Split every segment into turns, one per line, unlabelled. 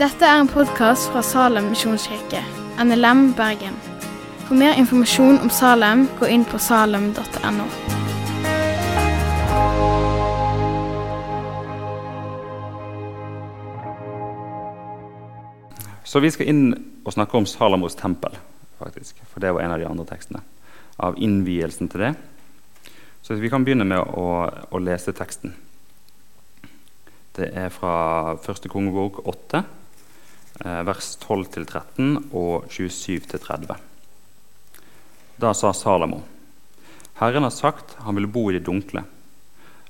Dette er en podkast fra Salem misjonskirke, NLM Bergen. For mer informasjon om Salem, gå inn på salem.no.
Så vi skal inn og snakke om Salamos tempel, faktisk. For det var en av de andre tekstene. Av innvielsen til det. Så vi kan begynne med å, å lese teksten. Det er fra første kongebok 8, eh, vers 12-13 og 27-30. Da sa Salomo.: Herren har sagt han vil bo i det dunkle.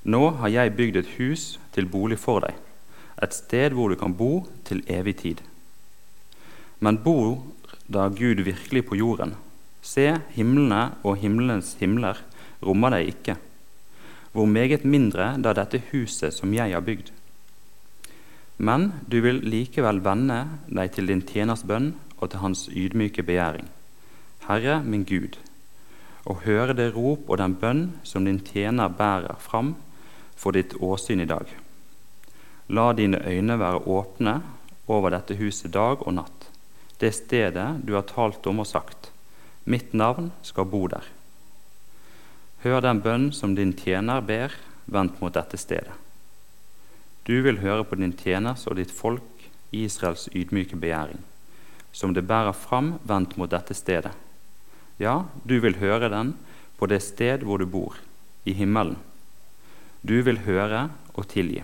Nå har jeg bygd et hus til bolig for deg, et sted hvor du kan bo til evig tid. Men bor da Gud virkelig på jorden? Se, himlene og himmelens himler rommer deg ikke. Hvor meget mindre da dette huset som jeg har bygd. Men du vil likevel vende deg til din tjeners bønn og til hans ydmyke begjæring. Herre min Gud, og høre det rop og den bønn som din tjener bærer fram for ditt åsyn i dag. La dine øyne være åpne over dette huset dag og natt, det stedet du har talt om og sagt. Mitt navn skal bo der. Hør den bønn som din tjener ber, vendt mot dette stedet. Du vil høre på din tjeners og ditt folk, Israels ydmyke begjæring, som det bærer fram vendt mot dette stedet. Ja, du vil høre den på det sted hvor du bor, i himmelen. Du vil høre og tilgi.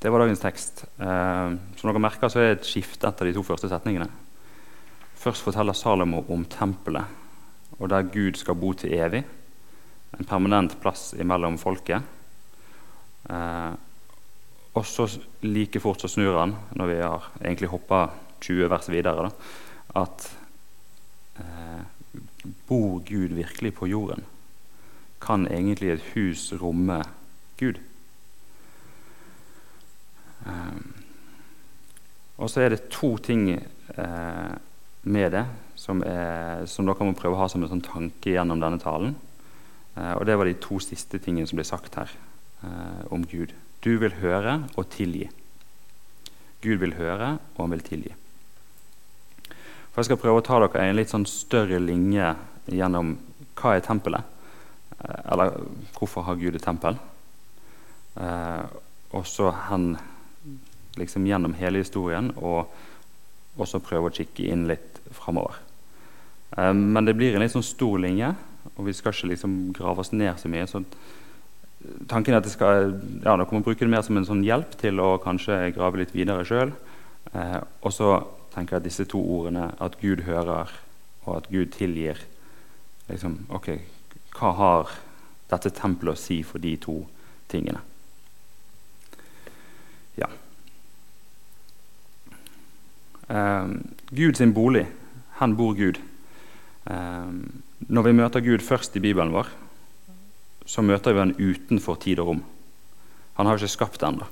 Det var dagens tekst. Eh, som dere merker, så er det et skifte etter de to første setningene. Først forteller Salomo om tempelet, og der Gud skal bo til evig. En permanent plass imellom folket. Eh, og så like fort så snur han, når vi har egentlig hoppa 20 vers videre, da, at eh, bor Gud virkelig på jorden? Kan egentlig et hus romme Gud? Eh, og så er det to ting eh, med det som, er, som, dere må prøve å ha som en sånn tanke gjennom denne talen. Eh, og det var de to siste tingene som ble sagt her eh, om Gud. Du vil høre og tilgi. Gud vil høre, og han vil tilgi. For Jeg skal prøve å ta dere en litt sånn større linje gjennom hva er tempelet. Eh, eller hvorfor har Gud et tempel? Eh, og så hen liksom gjennom hele historien, og også prøve å kikke inn litt framover. Eh, men det blir en litt sånn stor linje, og vi skal ikke liksom grave oss ned så mye. så tanken er at skal, ja, Dere må bruke det mer som en sånn hjelp til å kanskje grave litt videre sjøl. Eh, og så tenker jeg at disse to ordene, at Gud hører og at Gud tilgir liksom, ok, Hva har dette tempelet å si for de to tingene? Ja. Eh, Gud bolig. Hen bor Gud. Eh, når vi møter Gud først i Bibelen vår, så møter vi han utenfor tid og rom. Han har jo ikke skapt det ennå,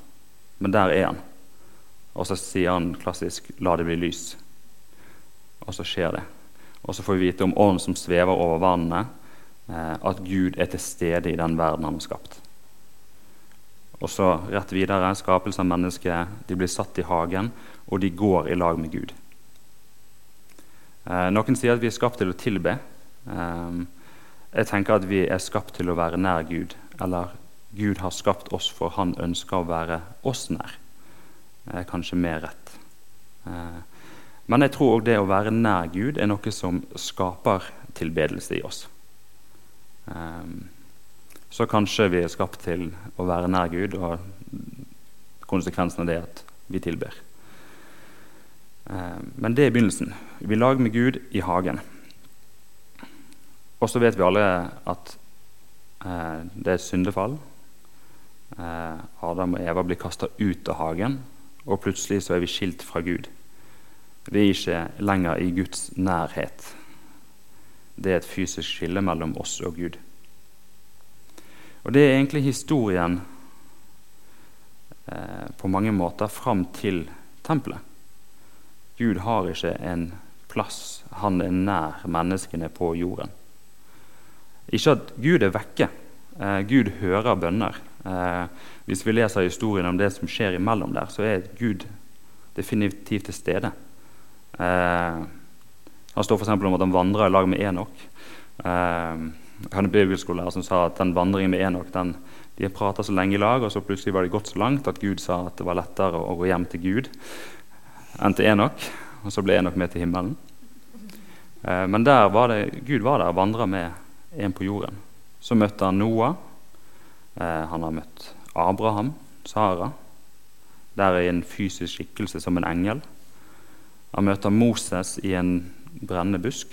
men der er han. Og så sier han klassisk 'la det bli lys'. Og så skjer det. Og så får vi vite om ånden som svever over vannene, eh, at Gud er til stede i den verden han har skapt. Og så rett videre skapelse av mennesket. De blir satt i hagen, og de går i lag med Gud. Eh, noen sier at vi er skapt til å tilbe. Jeg tenker at vi er skapt til å være nær Gud. Eller Gud har skapt oss for han ønsker å være oss nær. Det er kanskje mer rett. Eh, men jeg tror òg det å være nær Gud er noe som skaper tilbedelse i oss. Eh, så kanskje vi er skapt til å være nær Gud, og konsekvensen av det er at vi tilber. Eh, men det er begynnelsen. Vi lager med Gud i hagen. Og så vet vi alle at eh, det er syndefall. Eh, Adam og Eva blir kasta ut av hagen, og plutselig så er vi skilt fra Gud. Vi er ikke lenger i Guds nærhet. Det er et fysisk skille mellom oss og Gud. Og Det er egentlig historien eh, på mange måter fram til tempelet. Gud har ikke en plass. Han er nær menneskene på jorden. Ikke at Gud er vekke, Eh, Gud hører bønner. Eh, hvis vi leser historien om det som skjer imellom der, så er Gud definitivt til stede. Eh, han står f.eks. om at han vandrer i lag med Enok. Eh, jeg hadde en bibelskolelærer som sa at den vandringen med Enok de prata så lenge i lag, og så plutselig var det gått så langt at Gud sa at det var lettere å gå hjem til Gud enn til Enok. Og så ble Enok med til himmelen. Eh, men der var det, Gud var der og vandra med en på jorden. Så møtte han Noah. Eh, han har møtt Abraham, Sara. Der i en fysisk skikkelse som en engel. Han møter Moses i en brennende busk.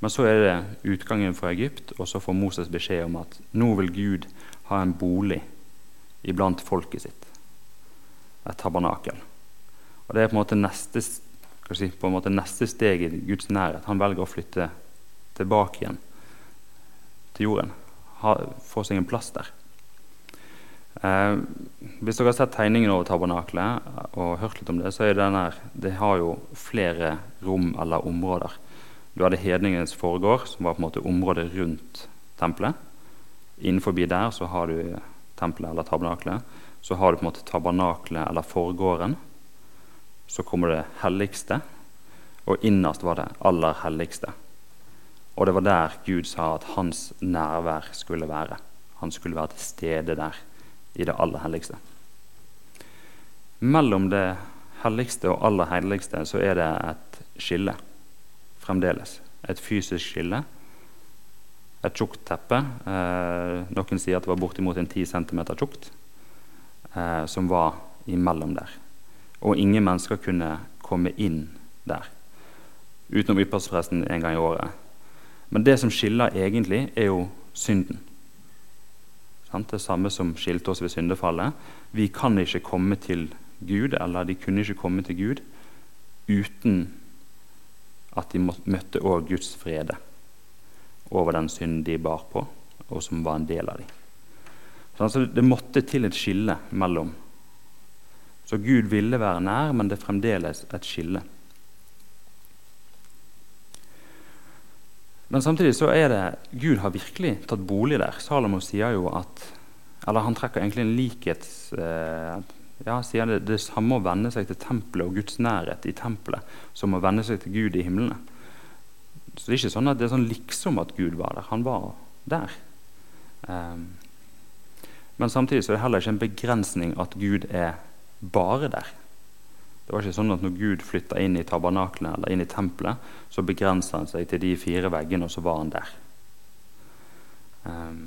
Men så er det utgangen fra Egypt, og så får Moses beskjed om at nå vil Gud ha en bolig iblant folket sitt. Et tabernakel. Og Det er på en måte neste, si, på en måte neste steg i Guds nærhet. Han velger å flytte tilbake igjen til jorden. Få seg en plass der. Eh, hvis dere har sett tegningen over tabernakelet og hørt litt om det, så er det, her, det har jo flere rom eller områder. Du hadde hedningenes foregård, som var på en måte området rundt tempelet. Innenfor der så har du tempelet eller tabernakelet. Så har du på en måte tabernakelet eller forgården. Så kommer det helligste, og innerst var det aller helligste. Og det var der Gud sa at hans nærvær skulle være. Han skulle være til stede der, i det aller helligste. Mellom det helligste og aller helligste så er det et skille fremdeles. Et fysisk skille. Et tjukt teppe. Eh, noen sier at det var bortimot en 10 cm tjukt, eh, som var imellom der. Og ingen mennesker kunne komme inn der, utenom ypperstepresten en gang i året. Men det som skiller egentlig, er jo synden. Det samme som skilte oss ved syndefallet. Vi kan ikke komme til Gud, eller de kunne ikke komme til Gud uten at de møtte òg Guds frede over den synden de bar på, og som var en del av dem. Så det måtte til et skille mellom. Så Gud ville være nær, men det er fremdeles et skille. Men samtidig så er det Gud har virkelig tatt bolig der. Salomo sier jo at Eller han trekker egentlig en likhets... Eh, ja, sier det, det samme å venne seg til tempelet og Guds nærhet i tempelet som å venne seg til Gud i himlene. Så det er ikke sånn at det er sånn liksom at Gud var der. Han var der. Um, men samtidig så er det heller ikke en begrensning at Gud er bare der. Det var ikke sånn at når Gud flytta inn i tabernaklene eller inn i tempelet, så begrensa han seg til de fire veggene, og så var han der. Um,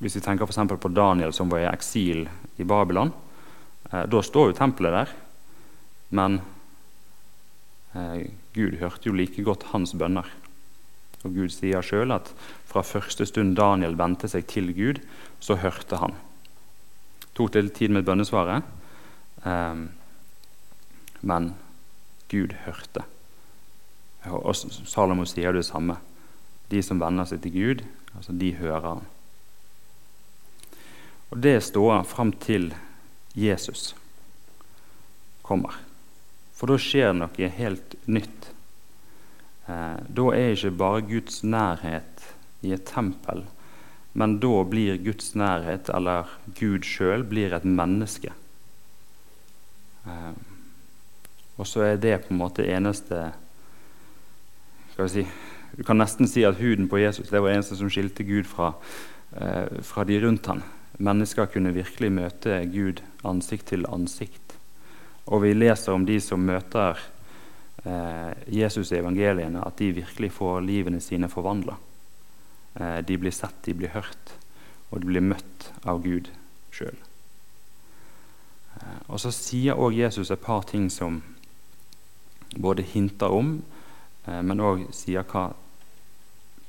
hvis vi tenker f.eks. på Daniel som var i eksil i Babylon, eh, da står jo tempelet der. Men eh, Gud hørte jo like godt hans bønner. Og Gud sier sjøl at fra første stund Daniel vendte seg til Gud, så hørte han. Tok litt tid med bønnesvaret. Um, men Gud hørte. Og Salomo sier det samme. De som venner seg til Gud, altså de hører han. Og det står fram til Jesus kommer. For da skjer noe helt nytt. Eh, da er ikke bare Guds nærhet i et tempel, men da blir Guds nærhet, eller Gud sjøl, blir et menneske. Og så er det på en måte eneste skal vi si, Du kan nesten si at huden på Jesus det var eneste som skilte Gud fra, eh, fra de rundt ham. Mennesker kunne virkelig møte Gud ansikt til ansikt. Og vi leser om de som møter eh, Jesus i evangeliene, at de virkelig får livene sine forvandla. Eh, de blir sett, de blir hørt, og de blir møtt av Gud sjøl. Eh, og så sier òg Jesus et par ting som både hinter om, eh, men òg sier hva,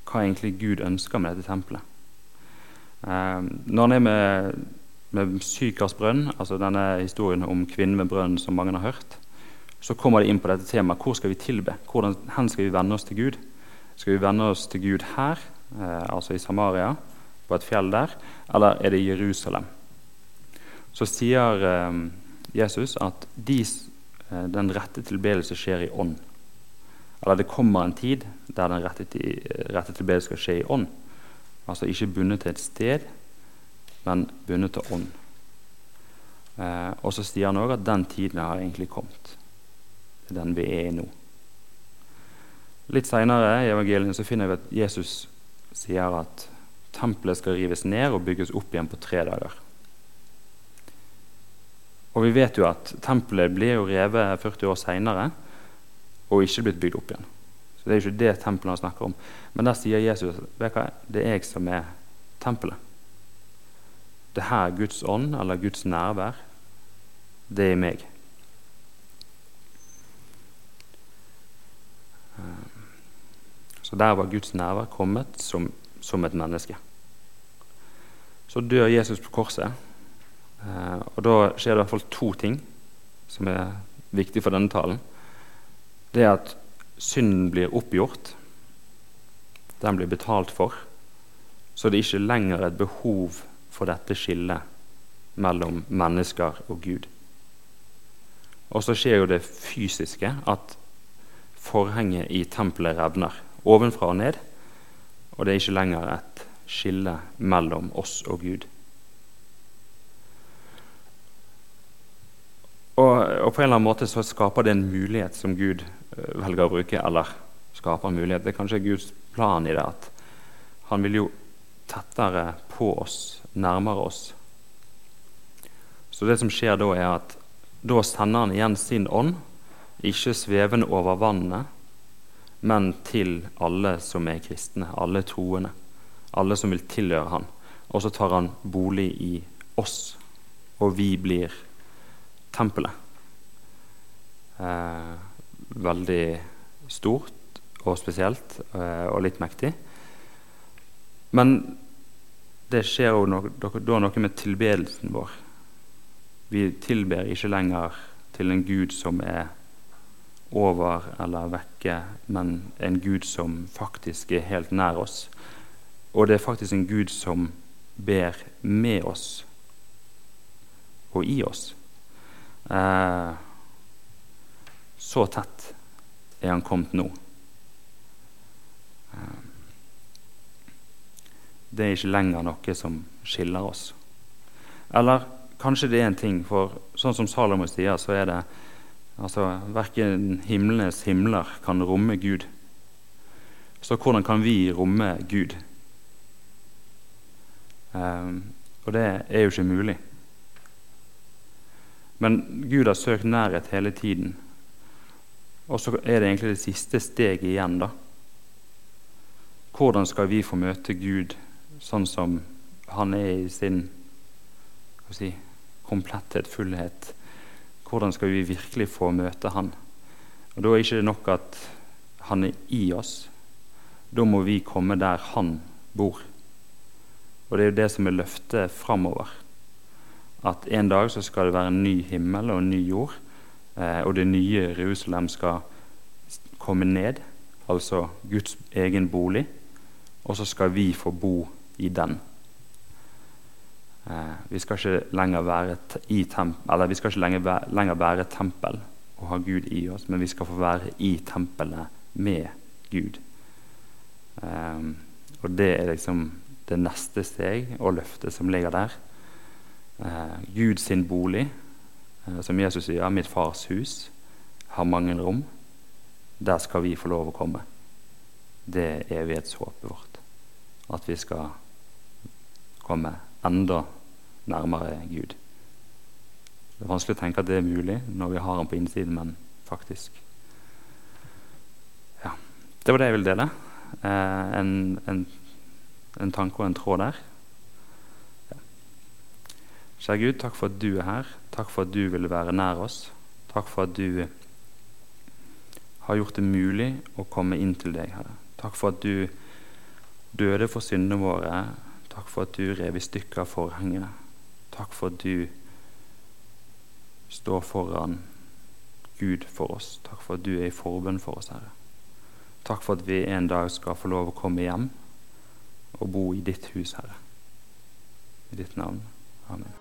hva egentlig Gud ønsker med dette tempelet. Eh, når han er med, med Sykars brønn, altså denne historien om kvinnen ved brønnen som mange har hørt, så kommer det inn på dette temaet hvor skal vi tilbe? Hvordan hen skal vi vende oss til Gud? Skal vi vende oss til Gud her, eh, altså i Samaria, på et fjell der, eller er det i Jerusalem? Så sier Jesus at de Eh, den rette tilbedelse skjer i ånd. Eller det kommer en tid der den rette, rette tilbedelse skal skje i ånd. Altså ikke bundet til et sted, men bundet til ånd. Eh, og så sier han òg at den tiden har egentlig kommet. Det er den vi er i nå. Litt seinere i evangeliet så finner vi at Jesus sier at tempelet skal rives ned og bygges opp igjen på tre dager. Og vi vet jo at tempelet blir jo revet 40 år seinere og ikke blitt bygd opp igjen. Så Det er jo ikke det tempelet han snakker om. Men der sier Jesus vet hva, det er jeg som er tempelet. Det her Guds ånd, eller Guds nærvær, det er meg. Så der var Guds nærvær kommet som, som et menneske. Så dør Jesus på korset. Eh, og Da skjer det i hvert fall to ting som er viktig for denne talen. Det er at synden blir oppgjort. Den blir betalt for. Så det er ikke lenger et behov for dette skillet mellom mennesker og Gud. Og så skjer jo det fysiske, at forhenget i tempelet revner ovenfra og ned. Og det er ikke lenger et skille mellom oss og Gud. Og, og, på en eller annen måte så skaper det en mulighet som Gud eh, velger å bruke. Eller skaper en mulighet. Det er kanskje Guds plan i det. at Han vil jo tettere på oss, nærmere oss. Så det som skjer da, er at da sender han igjen sin ånd, ikke svevende over vannet, men til alle som er kristne, alle troende, alle som vil tilhøre han. Og så tar han bolig i oss, og vi blir kristne tempelet. Eh, veldig stort og spesielt eh, og litt mektig. Men det skjer jo da noe med tilbedelsen vår. Vi tilber ikke lenger til en gud som er over eller vekke, men en gud som faktisk er helt nær oss. Og det er faktisk en gud som ber med oss og i oss. Eh, så tett er han kommet nå. Eh, det er ikke lenger noe som skiller oss. Eller kanskje det er en ting, for sånn som Salomo sier, så er det altså Verken himlenes himler kan romme Gud. Så hvordan kan vi romme Gud? Um, og det er jo ikke mulig. Men Gud har søkt nærhet hele tiden. Og så er det egentlig det siste steget igjen. da. Hvordan skal vi få møte Gud sånn som han er i sin si, kompletthet, fullhet? Hvordan skal vi virkelig få møte Han? Og Da er det ikke nok at Han er i oss. Da må vi komme der Han bor. Og det er jo det som er løftet framover at en dag så skal det være en ny himmel og en ny jord. Eh, og det nye Jerusalem skal komme ned, altså Guds egen bolig. Og så skal vi få bo i den. Eh, vi skal ikke lenger være i eller vi skal ikke lenger, lenger være tempel og ha Gud i oss, men vi skal få være i tempelet med Gud. Eh, og det er liksom det neste steg og løftet som ligger der eh, sin bolig, eh, som Jesus sier, 'Mitt fars hus har mange rom'. Der skal vi få lov å komme. Det er evighetshåpet vårt. At vi skal komme enda nærmere Gud. Det er vanskelig å tenke at det er mulig når vi har han på innsiden, men faktisk Ja. Det var det jeg ville dele. Eh, en, en, en tanke og en tråd der. Kjære Gud, takk for at du er her. Takk for at du vil være nær oss. Takk for at du har gjort det mulig å komme inn til deg, Herre. Takk for at du døde for syndene våre. Takk for at du rev i stykker forhengene. Takk for at du står foran Gud for oss. Takk for at du er i forbønn for oss, Herre. Takk for at vi en dag skal få lov å komme hjem og bo i ditt hus, Herre. I ditt navn. Amen.